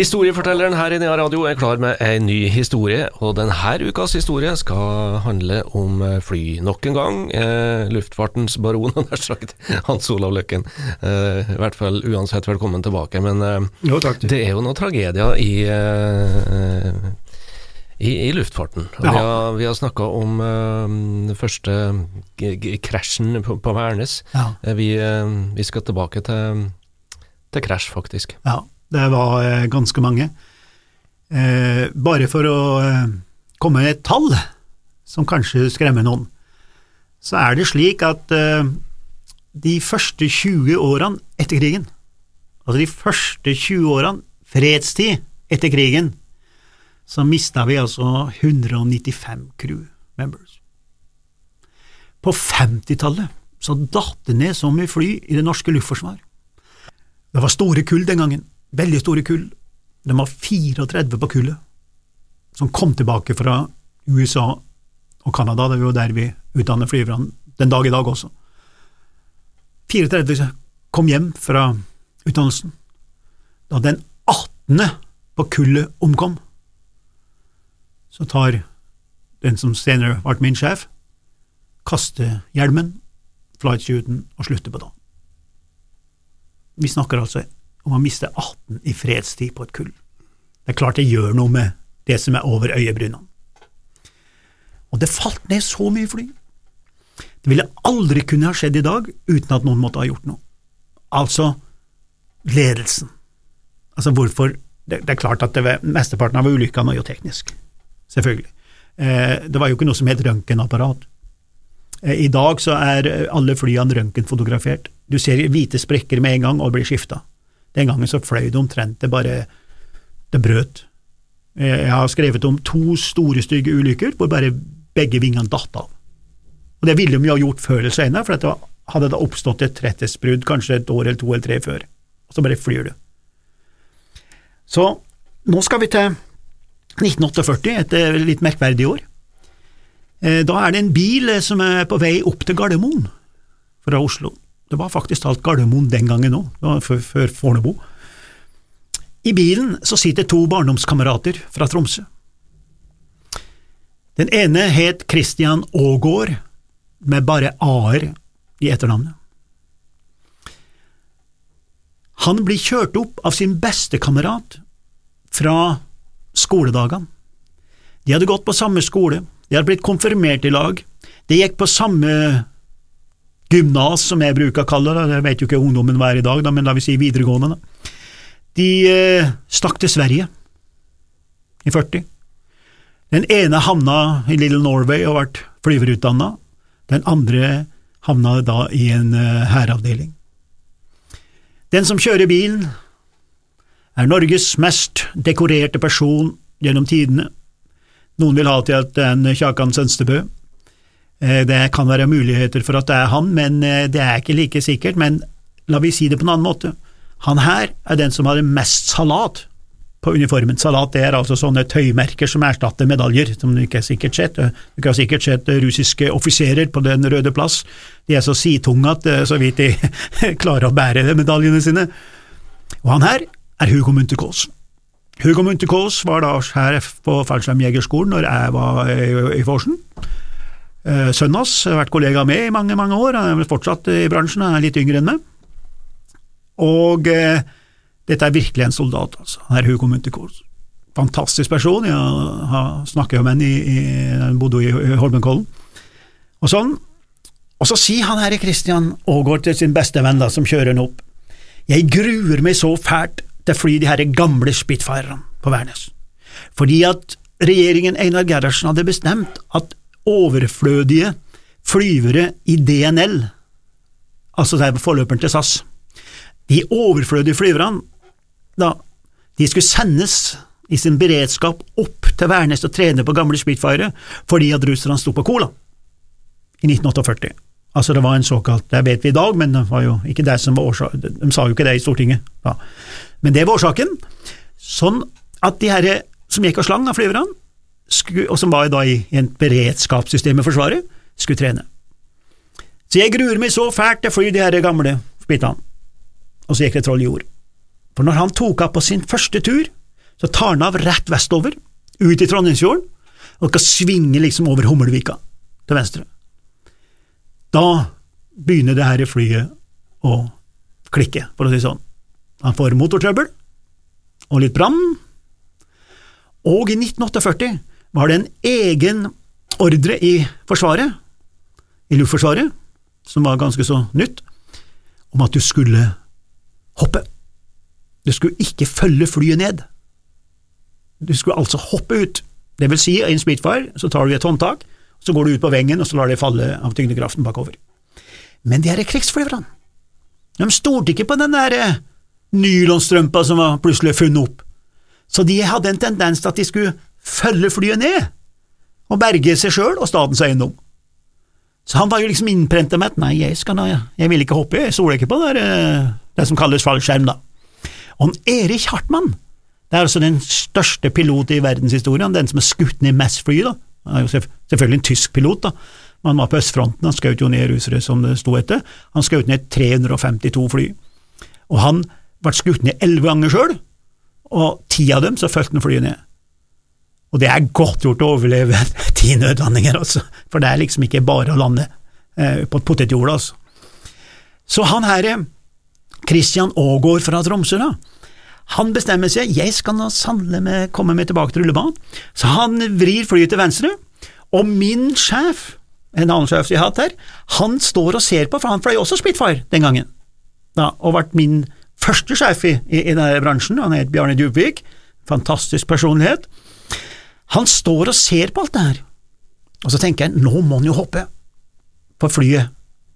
Historiefortelleren her i Nea Radio er klar med ei ny historie, og denne ukas historie skal handle om eh, fly nok en gang. Eh, luftfartens baron, nær sagt, Hans Olav Løkken. Eh, I hvert fall uansett velkommen tilbake, men eh, Jo, det er jo noen tragedier i eh, i, i luftfarten. Ja. Vi har, vi har snakka om eh, den første krasjen på, på Værnes. Ja. Vi, vi skal tilbake til, til krasj, faktisk. Ja, det var eh, ganske mange. Eh, bare for å eh, komme med et tall, som kanskje skremmer noen, så er det slik at de første 20 årene etter krigen, altså de første 20 årene fredstid etter krigen, så mista vi altså 195 crew members. På 50-tallet så datt det ned så mye fly i det norske luftforsvar. Det var store kull den gangen, veldig store kull. De var 34 på kullet, som kom tilbake fra USA og Canada, det er jo der vi utdanner flyverne den dag i dag også. 34 kom hjem fra utdannelsen. Da den 18. på kullet omkom, så tar den som senere ble min sjef, kaster hjelmen, flightshooten og slutter på det. Vi snakker altså om å miste 18 i fredstid på et kull. Det er klart det gjør noe med det som er over øyebrynene. Og det falt ned så mye fly. Det ville aldri kunne ha skjedd i dag uten at noen måtte ha gjort noe. Altså ledelsen. Altså hvorfor Det, det er klart at var, mesteparten av ulykkene var jo teknisk, selvfølgelig. Eh, det var jo ikke noe som het røntgenapparat. Eh, I dag så er eh, alle flyene røntgenfotografert. Du ser hvite sprekker med en gang og blir skifta. Den gangen så fløy det omtrent det bare Det brøt. Jeg har skrevet om to store, stygge ulykker hvor bare begge vingene datt av. Og Det ville de jo ha gjort før eller senere, for det hadde det oppstått et tretthetsbrudd kanskje et år eller to eller tre før, og så bare flyr du. Så nå skal vi til 1948, et eh, litt merkverdig år. Eh, Da er det en bil eh, som er på vei opp til Gardermoen fra Oslo. Det var faktisk talt Gardermoen den gangen òg, før, før Fornebu. I bilen så sitter to barndomskamerater fra Tromsø. Den ene het Christian Aagaard, med bare a-er i etternavnet. Han blir kjørt opp av sin bestekamerat fra skoledagene. De hadde gått på samme skole, de hadde blitt konfirmert i lag, de gikk på samme gymnas, som jeg bruker å kalle det, jeg vet jo ikke ungdommen hva er i dag, da, men la vi si videregående. Da. De eh, stakk til Sverige i 40. Den ene havna i Little Norway og ble flyverutdanna, den andre havna da i en eh, hæravdeling. Den som kjører bilen, er Norges mest dekorerte person gjennom tidene. Noen vil ha til at det er en Kjakan Sønstebø. Eh, Det kan være muligheter for at det er han, men eh, det er ikke like sikkert. Men la vi si det på en annen måte. Han her er den som har mest salat på uniformen. Salat det er altså sånne tøymerker som erstatter medaljer, som du ikke har sikkert sett. Du har sikkert sett russiske offiserer på Den røde plass. De er så situnge at eh, så vidt de klarer å bære medaljene sine. Og han her er Hugo Munterkaas. Hugo Munterkaas var da her på fallskjermjegerskolen når jeg var i Forsen. Eh, Sønnen hans vært kollega med i mange, mange år, han er fortsatt i bransjen, han er litt yngre enn meg. Og eh, dette er virkelig en soldat, altså. Han er Hugo Munterkors. Fantastisk person, jeg har snakket med han bodde i Holmenkollen. Og sånn. Og så sier han her i Christian Aagaard til sin beste venn da, som kjører han opp, jeg gruer meg så fælt til å fly de her gamle Spitfirerne på Værnes, fordi at regjeringen Einar Gerhardsen hadde bestemt at overflødige flyvere i DNL, altså det er forløperen til SAS, de overflødige flyverne, da, de skulle sendes i sin beredskap opp til Værnes og trene på gamle Spitfire fordi at russerne sto på Cola i 1948. Altså det var en såkalt, det vet vi i dag, men det var jo ikke det som var årsaken, de sa jo ikke det i Stortinget. Da. Men det var årsaken. Sånn at de her som gikk og slang av flyverne, og som var da i, en beredskapssystem i Forsvaret, skulle trene. Så jeg gruer meg så fælt til å fly de her gamle bitene. Og så gikk det troll i jord. For når han tok av på sin første tur, så tar han av rett vestover, ut i Trondheimsfjorden, og skal svinge liksom over Hummelvika til venstre. Da begynner det her flyet å klikke, for å si sånn. Han får motortrøbbel og litt brann, og i 1948 var det en egen ordre i Forsvaret, i Luftforsvaret, som var ganske så nytt, om at du skulle hoppe. Du skulle ikke følge flyet ned. Du skulle altså hoppe ut. Det vil si, i en Spitfire så tar du et håndtak, så går du ut på vengen og så lar det falle av tyngdekraften bakover. Men de her krigsflyverne, de stolte ikke på den der eh, nylonstrømpa som var plutselig funnet opp, så de hadde en tendens til at de skulle følge flyet ned og berge seg sjøl og statens eiendom. Så han var jo liksom innprenta med at nei, jeg, skal da, jeg vil ikke hoppe, jeg stoler ikke på det, eh, det som kalles fallskjerm, da. Og Erik Hartmann, det er altså den største pilot i verdenshistorien, den som er skutt ned mest fly, da. Han er jo selvfølgelig en tysk pilot, da. Han var på østfronten, han skjøt jo ned russere, som det sto etter. Han skjøt ned 352 fly. Og han ble skutt ned elleve ganger sjøl, og ti av dem så fulgte han flyet ned. Og det er godt gjort å overleve ti nødlandinger, altså, for det er liksom ikke bare å lande eh, på potetjorda, altså. Så han her, Christian Aagaard fra Tromsø, da, han bestemmer seg, jeg skal nå sannelig komme meg tilbake til rullebanen, så han vrir flyet til venstre, og min sjef, en annen sjef jeg har hatt her, han står og ser på, for han fløy også Spitfire den gangen, da, og ble min første sjef i, i, i denne bransjen, han het Bjarne Djupvik, fantastisk personlighet. Han står og ser på alt det her, og så tenker han nå må han jo hoppe, for flyet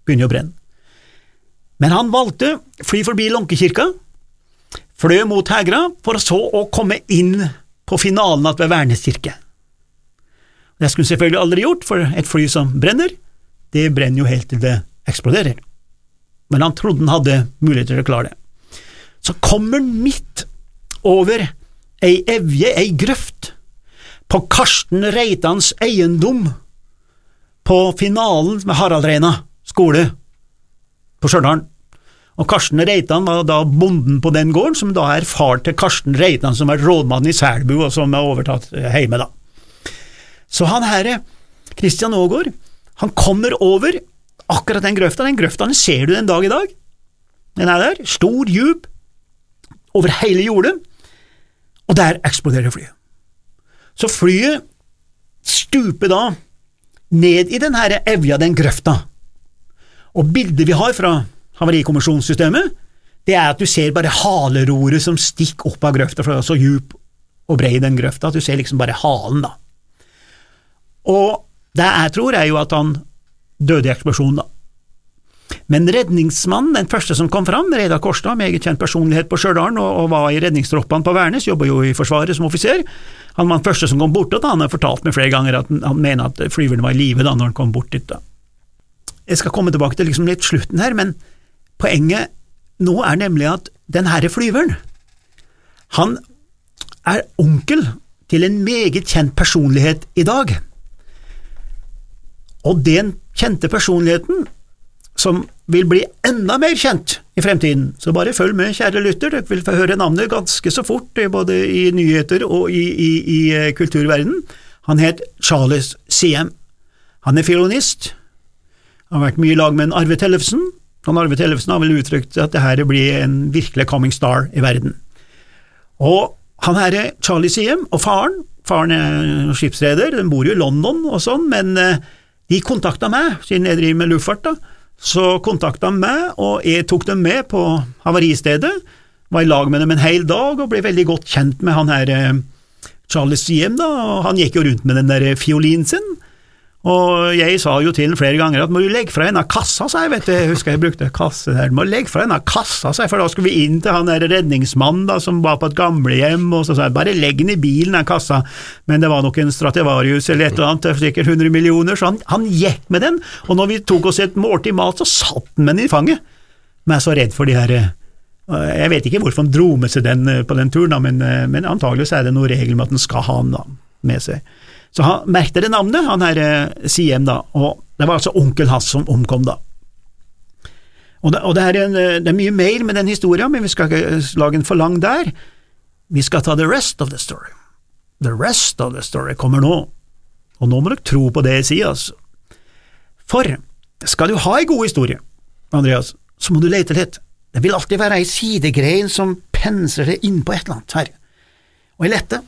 begynner å brenne. Men han valgte fly forbi Lonkekirka, fløy mot Hegra, for så å komme inn på finalen ved Værnes kirke. Det skulle han selvfølgelig aldri gjort, for et fly som brenner, det brenner jo helt til det eksploderer. Men han trodde han hadde muligheter til å klare det. Så kommer han midt over ei evje, ei grøft, på Karsten Reitans eiendom, på finalen med Harald Reina skole på Stjørdal. Og Karsten Reitan var da bonden på den gården, som da er far til Karsten Reitan, som er rådmann i Selbu, og som er overtatt hjemme, da. Så han herre, Kristian Aagaard, han kommer over akkurat den grøfta. Den grøfta den ser du den dag i dag. Den er der, stor, djup, over hele jordet, og der eksploderer flyet. Så flyet stuper da ned i den her evja, den grøfta, og bildet vi har fra havarikommisjonssystemet, det er at du ser bare haleroret som stikker opp av grøfta, for det er så djup og bred den grøfta at du ser liksom bare halen, da. Og det jeg tror, er jo at han døde i eksplosjonen, da. Men redningsmannen, den første som kom fram, Reidar Korstad, meget kjent personlighet på Stjørdal og, og, var i redningstroppene på Værnes, jobba jo i Forsvaret som offiser, han var den første som kom bort til Han har fortalt meg flere ganger at han mener at flyveren var i live da når han kom bort dit. da. Jeg skal komme tilbake til liksom litt slutten her, men poenget nå er nemlig at den herre flyveren, han er onkel til en meget kjent personlighet i dag. Og den kjente personligheten, som vil bli enda mer kjent i fremtiden, så bare følg med, kjære lytter, dere vil få høre navnet ganske så fort, både i nyheter og i, i, i eh, kulturverden. Han het Charles Siem. Han er fiolinist, han har vært mye i lag med en Arve Tellefsen. Han Arve Tellefsen har vel uttrykt at det her blir en virkelig coming star i verden. Og han her er Charlie Siem, og faren, faren er skipsreder, den bor jo i London og sånn, men eh, de kontakta meg, siden jeg driver med luftfart, da, så kontakta de meg, og jeg tok dem med på havaristedet, var i lag med dem en hel dag og ble veldig godt kjent med han her eh, Charles Siem, da, og han gikk jo rundt med den der fiolinen sin, og jeg sa jo til han flere ganger at må du legge fra denne kassa, sa jeg, vet du, jeg husker jeg brukte kasse der, må legge fra denne kassa, sa jeg, for da skulle vi inn til han der redningsmannen da, som var på et gamlehjem, og så sa jeg bare legg den i bilen, den kassa, men det var nok en Strativarius eller et eller annet, sikkert 100 millioner, så han, han gikk med den, og når vi tok oss et måltid mat, så satt han med den i fanget, men jeg er så redd for de her eh, jeg vet ikke hvorfor han dro med seg den eh, på den turen, men, eh, men så er det noen regel med at han skal ha den med seg. Så han merkte det navnet, han her eh, Siem, da, og det var altså onkel hans som omkom, da. Og, det, og det, er en, det, er mye mer med den historien, men vi skal ikke lage en for lang der. vi skal ta the rest of the story. The rest of the story kommer nå, og nå må dere tro på det jeg sier, altså. For skal du ha ei god historie, Andreas, så må du lete litt. Det vil alltid være ei sidegrein som pensler det innpå et eller annet her. Og jeg lette,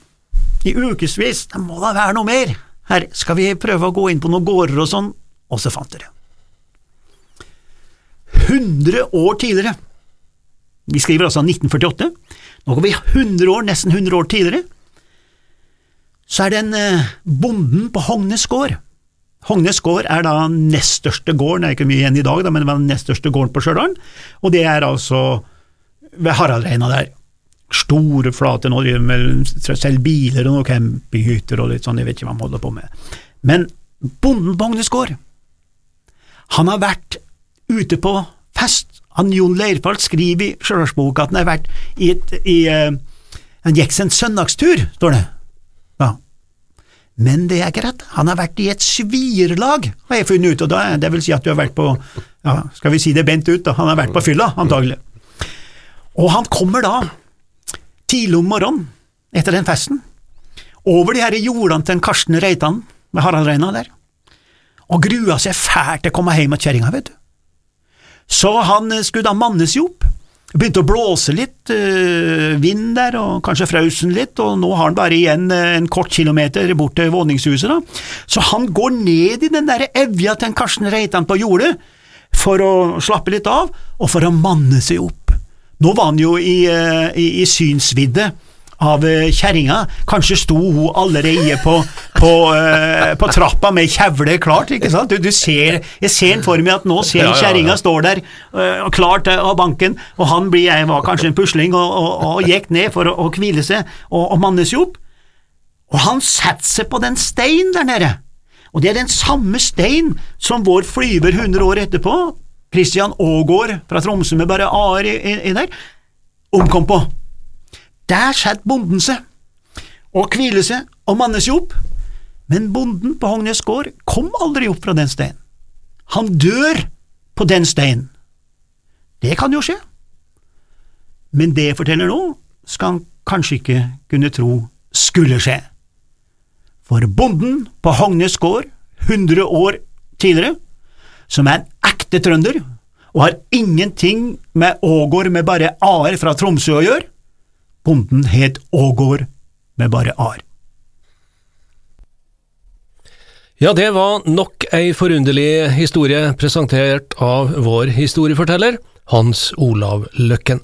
i ukevis, det må da være noe mer. Her skal vi prøve å gå inn på noen gårder og sånn, og så fant dere. 100 år tidligere, vi skriver altså 1948, nå går vi 100 år, nesten 100 år tidligere, så er det en eh, bonden på Hognes gård. Hognes gård er da nest største gården, det er ikke mye igjen i dag, da, men det var den nest største gården på Stjørdal, og det er altså ved Haraldreina der. Store, flater. nå driver med selv biler og noen campinghytter og litt sånn, jeg vet ikke hva han holder på med. Men bonden Hognes han har vært ute på fest. Han Jon Leirfalt skriver i Stjørdalsboka at han har vært i et i, uh, Han gikk seg en søndagstur, står det. Ja. Men det er ikke rett, han har vært i et svirlag, har jeg funnet ut, og da, det vil si at du har vært på ja, skal vi si det bent ut, da, han har vært på fylla, antagelig. Og han kommer da, tidlig om morgenen, etter den festen, over de her jordene til en Karsten Reitan med Harald Reina der, og grua seg fælt til å komme hjem med kjerringa, vet du. Så han skulle da mannes seg opp. Begynte å blåse litt øh, vind der, og kanskje frausen litt, og nå har han bare igjen øh, en kort kilometer bort til våningshuset. da. Så han går ned i den der evja til en Karsten Reitan på jordet for å slappe litt av, og for å manne seg opp. Nå var han jo i, øh, i, i synsvidde av uh, kjerringa. Kanskje sto hun allerede på, på, uh, på trappa med kjevle klart, ikke sant? Du, du ser, jeg ser for meg at nå ser Ja, ja, ja. kjerringa står der uh, klar til banken, og han blir, jeg var kanskje en pusling og, og, og gikk ned for å, hvile seg og, og manne seg opp. Og han setter seg på den steinen der nede, og det er den samme stein som vår flyver 100 år etterpå, Christian Aagaard fra Tromsø med bare a-er i, der, omkom på. Der satt bonden seg, og hviler seg og manner seg opp, men bonden på Hognes gård kom aldri opp fra den steinen. Han dør på den steinen. Det kan jo skje. Men det jeg forteller nå, skal han kanskje ikke kunne tro skulle skje. For bonden på Hognes gård, 100 år tidligere, som er en ekte trønder, og har ingenting med Ågård med bare a-er fra Tromsø å gjøre, bonden het Ågård med bare a-er. Ja, det var nok ei forunderlig historie presentert av vår historieforteller, Hans Olav Løkken.